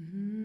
Mm-hmm.